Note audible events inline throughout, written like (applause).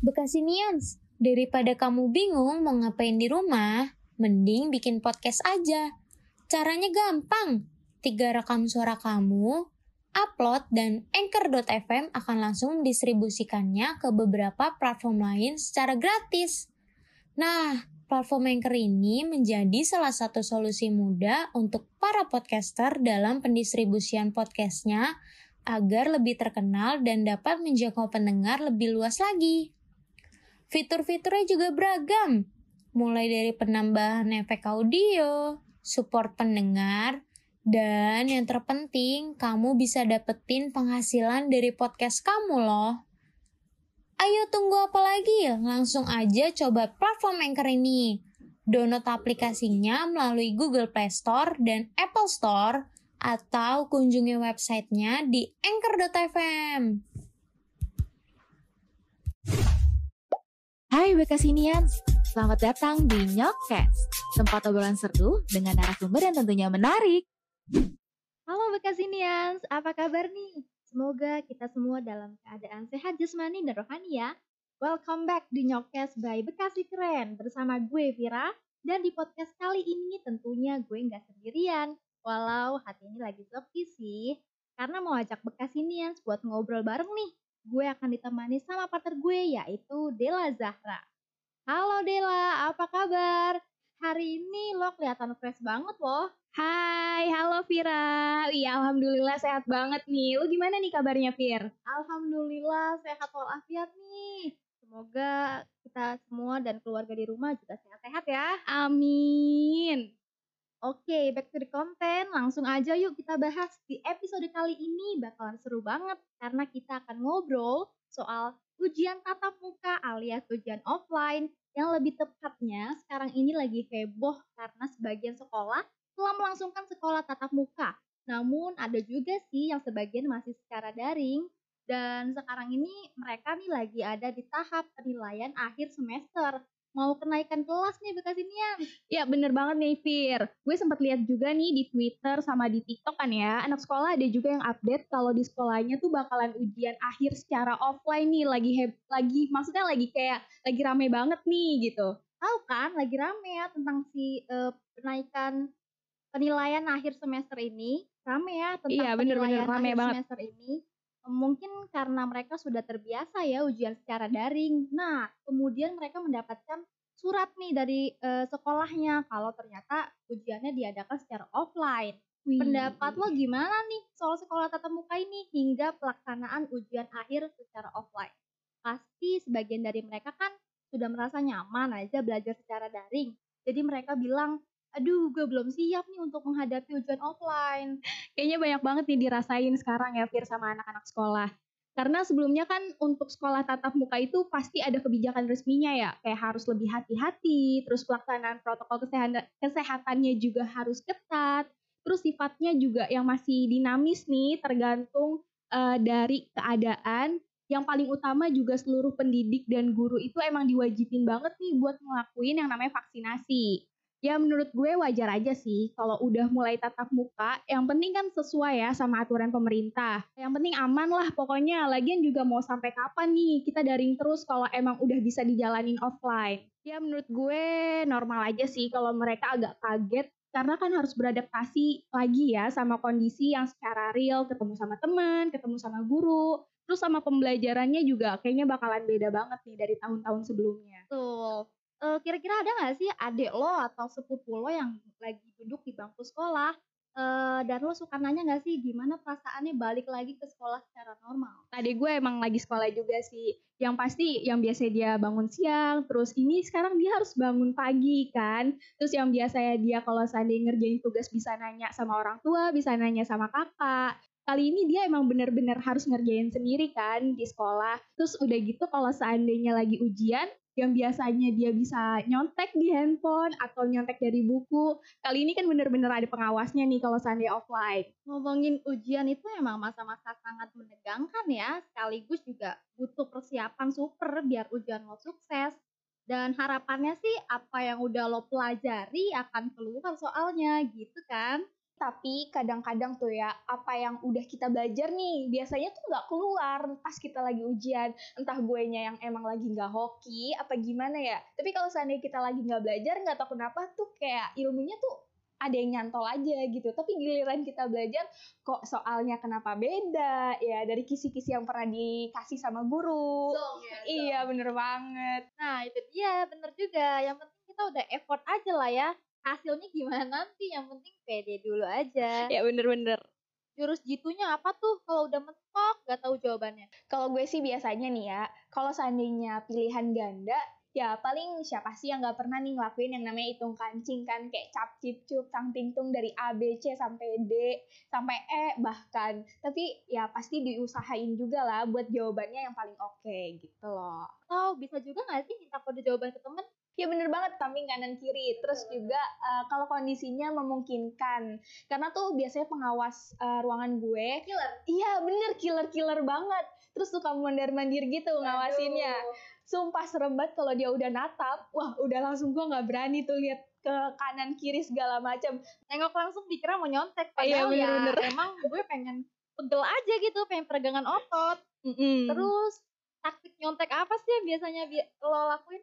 Bekasinians, daripada kamu bingung mau ngapain di rumah, mending bikin podcast aja. Caranya gampang. Tiga rekam suara kamu, upload, dan Anchor.fm akan langsung mendistribusikannya ke beberapa platform lain secara gratis. Nah, platform Anchor ini menjadi salah satu solusi mudah untuk para podcaster dalam pendistribusian podcastnya agar lebih terkenal dan dapat menjangkau pendengar lebih luas lagi. Fitur-fiturnya juga beragam, mulai dari penambahan efek audio, support pendengar, dan yang terpenting, kamu bisa dapetin penghasilan dari podcast kamu loh. Ayo tunggu apa lagi? Langsung aja coba platform Anchor ini. Download aplikasinya melalui Google Play Store dan Apple Store atau kunjungi websitenya di anchor.fm. Hai Bekasinians, selamat datang di Nyokcast, tempat obrolan seru dengan narasumber yang tentunya menarik. Halo Bekasinians, apa kabar nih? Semoga kita semua dalam keadaan sehat jasmani dan rohani ya. Welcome back di Nyokcast by Bekasi Keren bersama gue Vira. Dan di podcast kali ini tentunya gue nggak sendirian. Walau hati ini lagi sepi sih, karena mau ajak Bekasinians buat ngobrol bareng nih gue akan ditemani sama partner gue yaitu Dela Zahra. Halo Dela, apa kabar? Hari ini lo kelihatan fresh banget loh. Hai, halo Vira. Iya, alhamdulillah sehat banget nih. Lu gimana nih kabarnya, Vir? Alhamdulillah sehat walafiat nih. Semoga kita semua dan keluarga di rumah juga sehat-sehat ya. Amin. Oke, back to the content. Langsung aja yuk kita bahas. Di episode kali ini bakalan seru banget karena kita akan ngobrol soal ujian tatap muka alias ujian offline yang lebih tepatnya sekarang ini lagi heboh karena sebagian sekolah telah melangsungkan sekolah tatap muka. Namun ada juga sih yang sebagian masih secara daring dan sekarang ini mereka nih lagi ada di tahap penilaian akhir semester mau kenaikan kelas nih Bekasinian. Ya bener banget nih Fir. Gue sempat lihat juga nih di Twitter sama di TikTok kan ya. Anak sekolah ada juga yang update kalau di sekolahnya tuh bakalan ujian akhir secara offline nih. Lagi heb, lagi maksudnya lagi kayak lagi rame banget nih gitu. Tahu kan lagi rame ya tentang si uh, kenaikan penilaian akhir semester ini. Rame ya tentang iya, bener, penilaian bener, rame akhir banget. semester ini mungkin karena mereka sudah terbiasa ya ujian secara daring. Nah, kemudian mereka mendapatkan surat nih dari uh, sekolahnya kalau ternyata ujiannya diadakan secara offline. Wih. Pendapat lo gimana nih soal sekolah tatap muka ini hingga pelaksanaan ujian akhir secara offline? Pasti sebagian dari mereka kan sudah merasa nyaman aja belajar secara daring. Jadi mereka bilang, aduh gue belum siap nih untuk menghadapi ujian offline. Kayaknya banyak banget nih dirasain sekarang ya Fir sama anak-anak sekolah. Karena sebelumnya kan untuk sekolah tatap muka itu pasti ada kebijakan resminya ya, kayak harus lebih hati-hati, terus pelaksanaan protokol kesehatan kesehatannya juga harus ketat, terus sifatnya juga yang masih dinamis nih, tergantung uh, dari keadaan. Yang paling utama juga seluruh pendidik dan guru itu emang diwajibin banget nih buat ngelakuin yang namanya vaksinasi ya menurut gue wajar aja sih kalau udah mulai tatap muka. Yang penting kan sesuai ya sama aturan pemerintah. Yang penting aman lah pokoknya. Lagian juga mau sampai kapan nih? Kita daring terus kalau emang udah bisa dijalanin offline. Ya menurut gue normal aja sih kalau mereka agak kaget. Karena kan harus beradaptasi lagi ya sama kondisi yang secara real. Ketemu sama teman ketemu sama guru. Terus sama pembelajarannya juga kayaknya bakalan beda banget nih dari tahun-tahun sebelumnya. Tuh uh, kira-kira ada nggak sih adik lo atau sepupu lo yang lagi duduk di bangku sekolah uh, dan lo suka nanya nggak sih gimana perasaannya balik lagi ke sekolah secara normal? Adik gue emang lagi sekolah juga sih. Yang pasti yang biasa dia bangun siang, terus ini sekarang dia harus bangun pagi kan. Terus yang biasanya dia kalau seandainya ngerjain tugas bisa nanya sama orang tua, bisa nanya sama kakak. Kali ini dia emang bener-bener harus ngerjain sendiri kan di sekolah. Terus udah gitu kalau seandainya lagi ujian, yang biasanya dia bisa nyontek di handphone atau nyontek dari buku. Kali ini kan bener-bener ada pengawasnya nih kalau seandainya offline. Ngomongin ujian itu emang masa-masa sangat menegangkan ya, sekaligus juga butuh persiapan super biar ujian lo sukses. Dan harapannya sih apa yang udah lo pelajari akan keluar soalnya gitu kan. Tapi kadang-kadang tuh ya, apa yang udah kita belajar nih, biasanya tuh nggak keluar pas kita lagi ujian. Entah gue nya yang emang lagi nggak hoki, apa gimana ya. Tapi kalau seandainya kita lagi nggak belajar, nggak tahu kenapa tuh kayak ilmunya tuh ada yang nyantol aja gitu. Tapi giliran kita belajar, kok soalnya kenapa beda? Ya dari kisi-kisi yang pernah dikasih sama guru. Zong ya, zong. Iya bener banget. Nah, itu dia, bener juga. Yang penting kita udah effort aja lah ya. Hasilnya gimana nanti, yang penting pede dulu aja. Ya bener-bener. Jurus jitunya apa tuh kalau udah mentok gak tahu jawabannya? Kalau gue sih biasanya nih ya, kalau seandainya pilihan ganda, ya paling siapa sih yang nggak pernah nih ngelakuin yang namanya hitung kancing kan kayak cap cip cup tang ting tung dari A B C sampai D sampai E bahkan tapi ya pasti diusahain juga lah buat jawabannya yang paling oke gitu loh Atau bisa juga gak sih minta kode jawaban ke temen? Ya bener banget samping kanan kiri terus juga eh, kalau kondisinya memungkinkan karena tuh biasanya pengawas eh, ruangan gue Killer. iya bener killer killer banget terus suka mondar mandir gitu ngawasinnya sumpah serem banget kalau dia udah natap wah udah langsung gue nggak berani tuh lihat ke kanan kiri segala macam Nengok langsung dikira mau nyontek. Iya, Padahal ya bener-bener. emang gue pengen pegel aja gitu, pengen peregangan otot. Terus taktik nyontek apa sih yang biasanya bi- lo lakuin?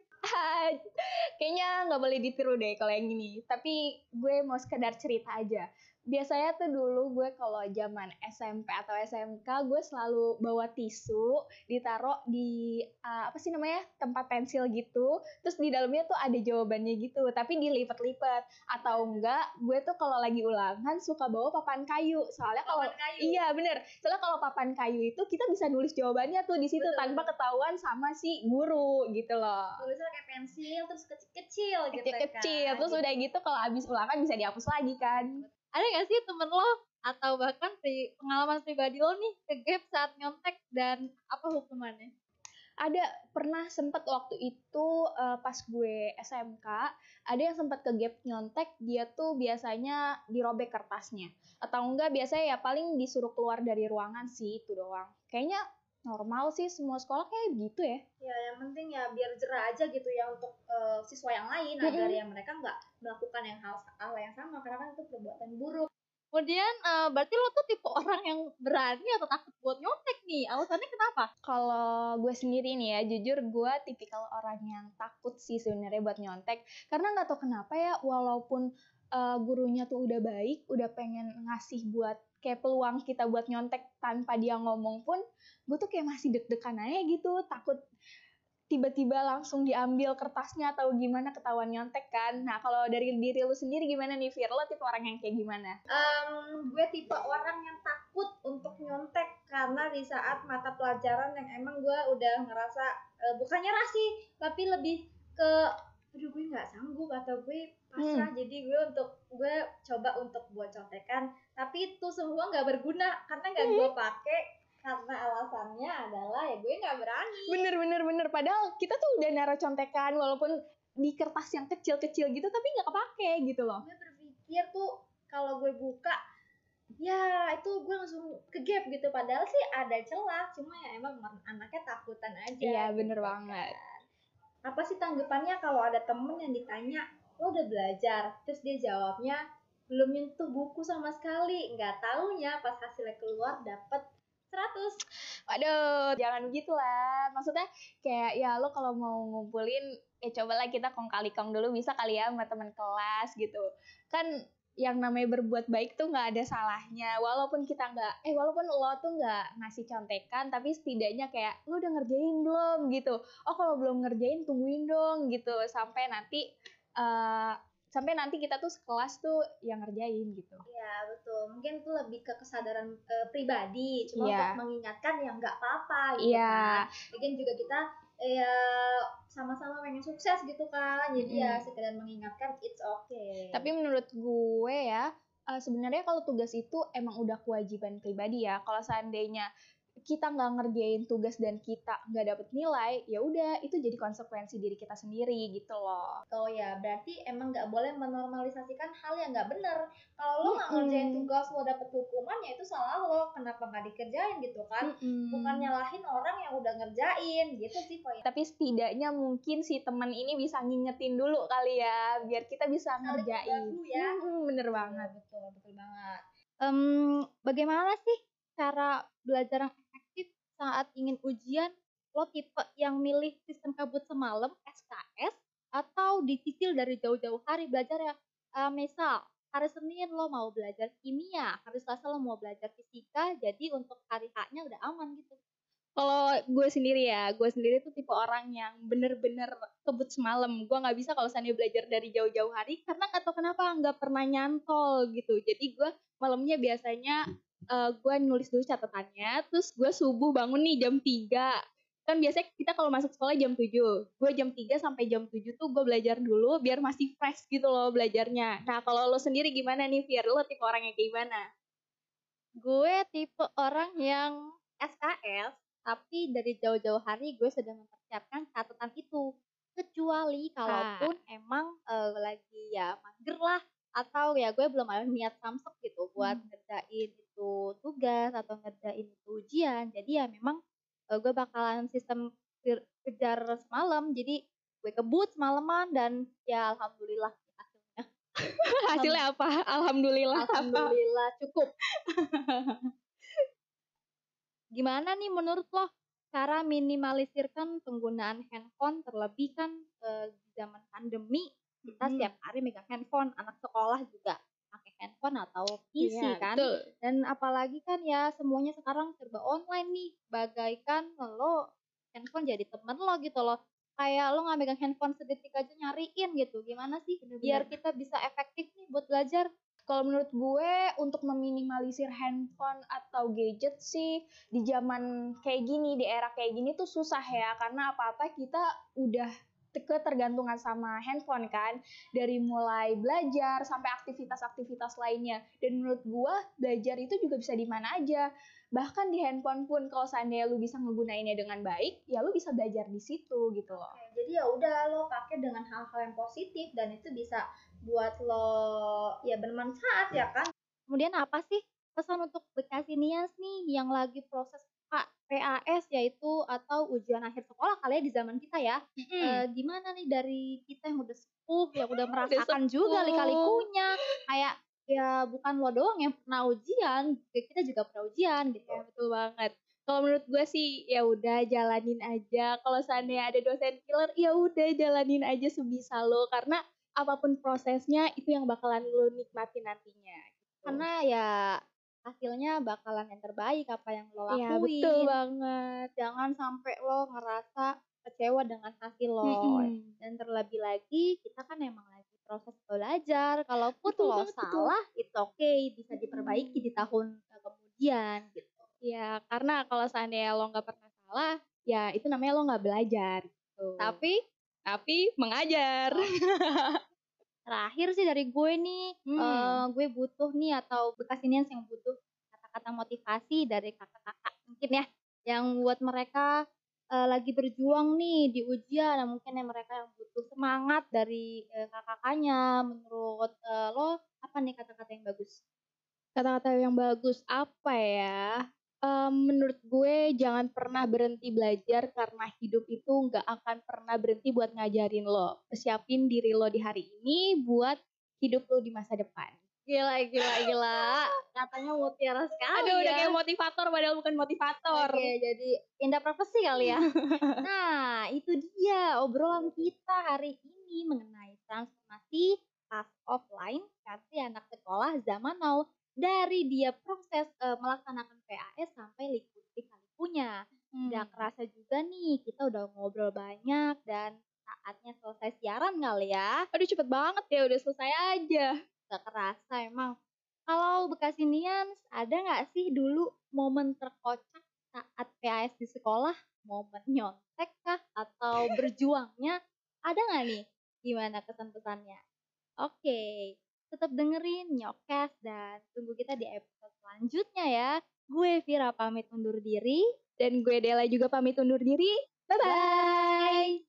kayaknya nggak boleh ditiru deh kalau yang ini. Tapi gue mau sekedar cerita aja. Biasanya tuh dulu gue kalau zaman SMP atau SMK gue selalu bawa tisu ditaruh di uh, apa sih namanya tempat pensil gitu. Terus di dalamnya tuh ada jawabannya gitu tapi dilipat-lipat atau enggak gue tuh kalau lagi ulangan suka bawa papan kayu. Soalnya kalau Papan kayu. iya bener. Soalnya kalau papan kayu itu kita bisa nulis jawabannya tuh di situ Betul, tanpa ketahuan sama si guru gitu loh. Tulisnya kayak pensil terus kecil-kecil gitu kecil-kecil kan. terus udah gitu kalau abis ulangan bisa dihapus lagi kan. Ada gak sih temen lo atau bahkan pri- pengalaman pribadi lo nih ke gap saat nyontek dan apa hukumannya? ada pernah sempet waktu itu eh, pas gue SMK ada yang sempat ke gap nyontek dia tuh biasanya dirobek kertasnya. Atau enggak biasanya ya paling disuruh keluar dari ruangan sih itu doang. Kayaknya normal sih semua sekolah kayak gitu ya Ya yang penting ya biar jerah aja gitu ya untuk eh, siswa yang lain Mm-mm. agar ya mereka nggak melakukan yang hal, hal yang sama karena kan itu perbuatan buruk. Kemudian eh, berarti lo tuh tipe orang yang berani atau takut buat nyontek nih? Alasannya kenapa? Kalau gue sendiri nih ya, jujur gue tipikal orang yang takut sih sebenarnya buat nyontek. Karena nggak tahu kenapa ya, walaupun uh, gurunya tuh udah baik, udah pengen ngasih buat kayak peluang kita buat nyontek tanpa dia ngomong pun, gue tuh kayak masih deg-degan aja gitu, takut tiba-tiba langsung diambil kertasnya atau gimana ketahuan nyontek kan. Nah kalau dari diri lu sendiri gimana nih Fir? Lo tipe orang yang kayak gimana? Em, gue tipe orang yang takut untuk nyontek karena di saat mata pelajaran yang emang gue udah ngerasa eh, bukannya sih tapi lebih ke aduh gue nggak sanggup atau gue pasrah jadi gue untuk gue coba untuk buat contekan tapi itu semua nggak berguna karena nggak gue pakai karena alasannya adalah ya gue nggak berani Bener bener bener. Padahal kita tuh udah naruh contekan walaupun di kertas yang kecil-kecil gitu tapi nggak kepake gitu loh. gue berpikir tuh kalau gue buka ya itu gue langsung ke gap gitu padahal sih ada celah cuma ya emang anaknya takutan aja Iya gitu bener kan. banget. Apa sih tanggapannya kalau ada temen yang ditanya lo udah belajar terus dia jawabnya belum nyentuh buku sama sekali nggak taunya pas hasilnya keluar dapet 100 Waduh, jangan begitu lah. Maksudnya kayak ya lo kalau mau ngumpulin ya cobalah kita kong kali kong dulu bisa kali ya sama teman kelas gitu. Kan yang namanya berbuat baik tuh nggak ada salahnya. Walaupun kita nggak, eh walaupun lo tuh nggak ngasih contekan, tapi setidaknya kayak lo udah ngerjain belum gitu. Oh kalau belum ngerjain tungguin dong gitu sampai nanti eh sampai nanti kita tuh sekelas tuh yang ngerjain gitu. ya betul mungkin itu lebih ke kesadaran eh, pribadi cuma Iya. untuk mengingatkan yang nggak apa-apa gitu Iya. kan Lagian juga kita ya sama-sama pengen sukses gitu kan jadi ya Mm-mm. sekedar mengingatkan it's okay Tapi menurut gue ya, eh, sebenarnya kalau tugas itu emang udah kewajiban pribadi ya. Kalau seandainya kita nggak ngerjain tugas dan kita nggak dapet nilai, ya udah itu jadi konsekuensi diri kita sendiri gitu loh. Oh ya, berarti emang nggak boleh menormalisasikan hal yang nggak benar. Kalau lo nggak ngerjain tugas lo dapet hukuman ya itu salah lo. Kenapa nggak dikerjain gitu kan? Bukan nyalahin orang yang udah ngerjain gitu sih poin. Tapi setidaknya mungkin si teman ini bisa ngingetin dulu kali ya, biar kita bisa Saling ngerjain. ya. Mm-mm, bener banget. betul, betul banget. Em, bagaimana sih cara belajar yang saat ingin ujian? Lo tipe yang milih sistem kabut semalam SKS atau dicicil dari jauh-jauh hari belajar ya? Eh, misal hari Senin lo mau belajar kimia, hari Selasa lo mau belajar fisika, jadi untuk hari H-nya udah aman gitu. Kalau gue sendiri ya, gue sendiri tuh tipe orang yang bener-bener kebut semalam. Gue nggak bisa kalau seandainya belajar dari jauh-jauh hari, karena tahu kenapa nggak pernah nyantol gitu. Jadi gue malamnya biasanya eh, gue nulis dulu catatannya, terus gue subuh bangun nih jam 3. Kan biasanya kita kalau masuk sekolah jam 7. Gue jam 3 sampai jam 7 tuh gue belajar dulu biar masih fresh gitu loh belajarnya. Nah kalau lo sendiri gimana nih, Fir? Lo tipe orang yang kayak gimana? Gue tipe orang yang SKS, tapi dari jauh-jauh hari gue sudah mempersiapkan catatan itu. Kecuali kalaupun emang eh, lagi ya mager lah atau ya gue belum ada niat samsek gitu buat Hmm. ngerjain itu tugas atau ngerjain itu ujian. Jadi ya memang eh, gue bakalan sistem ke- kejar semalam. Jadi gue kebut semalaman dan ya alhamdulillah hasilnya. (laughs) Hasilnya apa? Alhamdulillah. Alhamdulillah (laughs) cukup. Gimana nih menurut lo cara minimalisirkan penggunaan handphone terlebih kan eh, di zaman pandemi kita Hmm. setiap hari megang handphone, anak sekolah juga pakai handphone atau Iya, kan. betul. Dan apalagi kan ya semuanya sekarang serba online nih, bagaikan lo handphone jadi temen lo gitu loh. Kayak lo nggak megang handphone sedetik aja nyariin gitu. Gimana sih biar kita bisa efektif nih buat belajar? Kalau menurut gue untuk meminimalisir handphone atau gadget sih di zaman kayak gini, di era kayak gini tuh susah ya karena apa-apa kita udah ketergantungan sama handphone kan. Dari mulai belajar sampai aktivitas-aktivitas lainnya. Dan menurut gue belajar itu juga bisa di mana aja. Bahkan di handphone pun kalau seandainya lu bisa ngegunainnya dengan baik ya lu bisa belajar di situ gitu loh. Oke, jadi ya udah lo pakai dengan hal-hal yang positif dan itu bisa buat lo ya bermanfaat ya kan. Kemudian apa sih pesan untuk Bekasinians nih yang lagi proses PAS yaitu atau ujian akhir sekolah kali ya di zaman kita ya. Eh, gimana nih dari kita yang udah sepuh yang (laughs) udah merasakan juga sepuh. lika-likunya kayak ya bukan lo doang yang pernah ujian, kita juga pernah ujian gitu. Ya betul banget. Kalau menurut gue sih ya udah jalanin aja. Kalau seandainya ada dosen killer, ya udah jalanin aja sebisa lo karena apa pun prosesnya itu yang bakalan lo nikmatin nantinya. gitu. karena ya hasilnya bakalan yang terbaik apa yang lo lakuin. Iya betul banget. Jangan sampai lo ngerasa kecewa dengan hasil lo. Mm-mm. Dan terlebih lagi kita kan emang lagi proses belajar. Kalaupun Betul lo banget, betul. salah, itu oke bisa diperbaiki di tahun eh, kemudian gitu. Ya karena kalau seandainya lo nggak pernah salah, ya itu namanya lo nggak belajar. Gitu. Tapi tapi mengajar. (laughs) terakhir sih dari gue nih, Hmm. eh, gue butuh nih atau bekasinians yang butuh kata-kata motivasi dari kakak-kakak mungkin ya, yang buat mereka eh, lagi berjuang nih di ujian, dan mungkin yang mereka yang butuh semangat dari eh, kakak-kakaknya. Menurut eh, lo apa nih kata-kata yang bagus? kata-kata yang bagus apa ya? Em, menurut gue jangan pernah berhenti belajar karena hidup itu nggak akan pernah berhenti buat ngajarin lo. Siapin diri lo di hari ini buat hidup lo di masa depan. Gila, gila, gila. Katanya mutiara sekali Aduh, udah ya. kayak motivator padahal bukan motivator. Oke, jadi pindah profesi kali ya. (laughs) nah, itu dia obrolan kita hari ini mengenai transformasi pas offline versi anak sekolah zaman now dari dia proses eh, melaksanakan PAS sampai liku-likunya. Hmm. Gak kerasa juga nih, kita udah ngobrol banyak dan saatnya selesai siaran kali ya. Aduh cepet banget ya, udah selesai aja. Gak kerasa emang. Kalau Bekasinians, ada nggak sih dulu momen terkocak saat PAS di sekolah? Momen nyontek kah? Atau (laughs) berjuangnya? Ada nggak nih? Gimana kesan-pesannya? Oke, tetap dengerin Nyokes dan tunggu kita di episode selanjutnya ya. Gue Vira pamit undur diri. Dan gue Dela juga pamit undur diri. Bye-bye. Bye.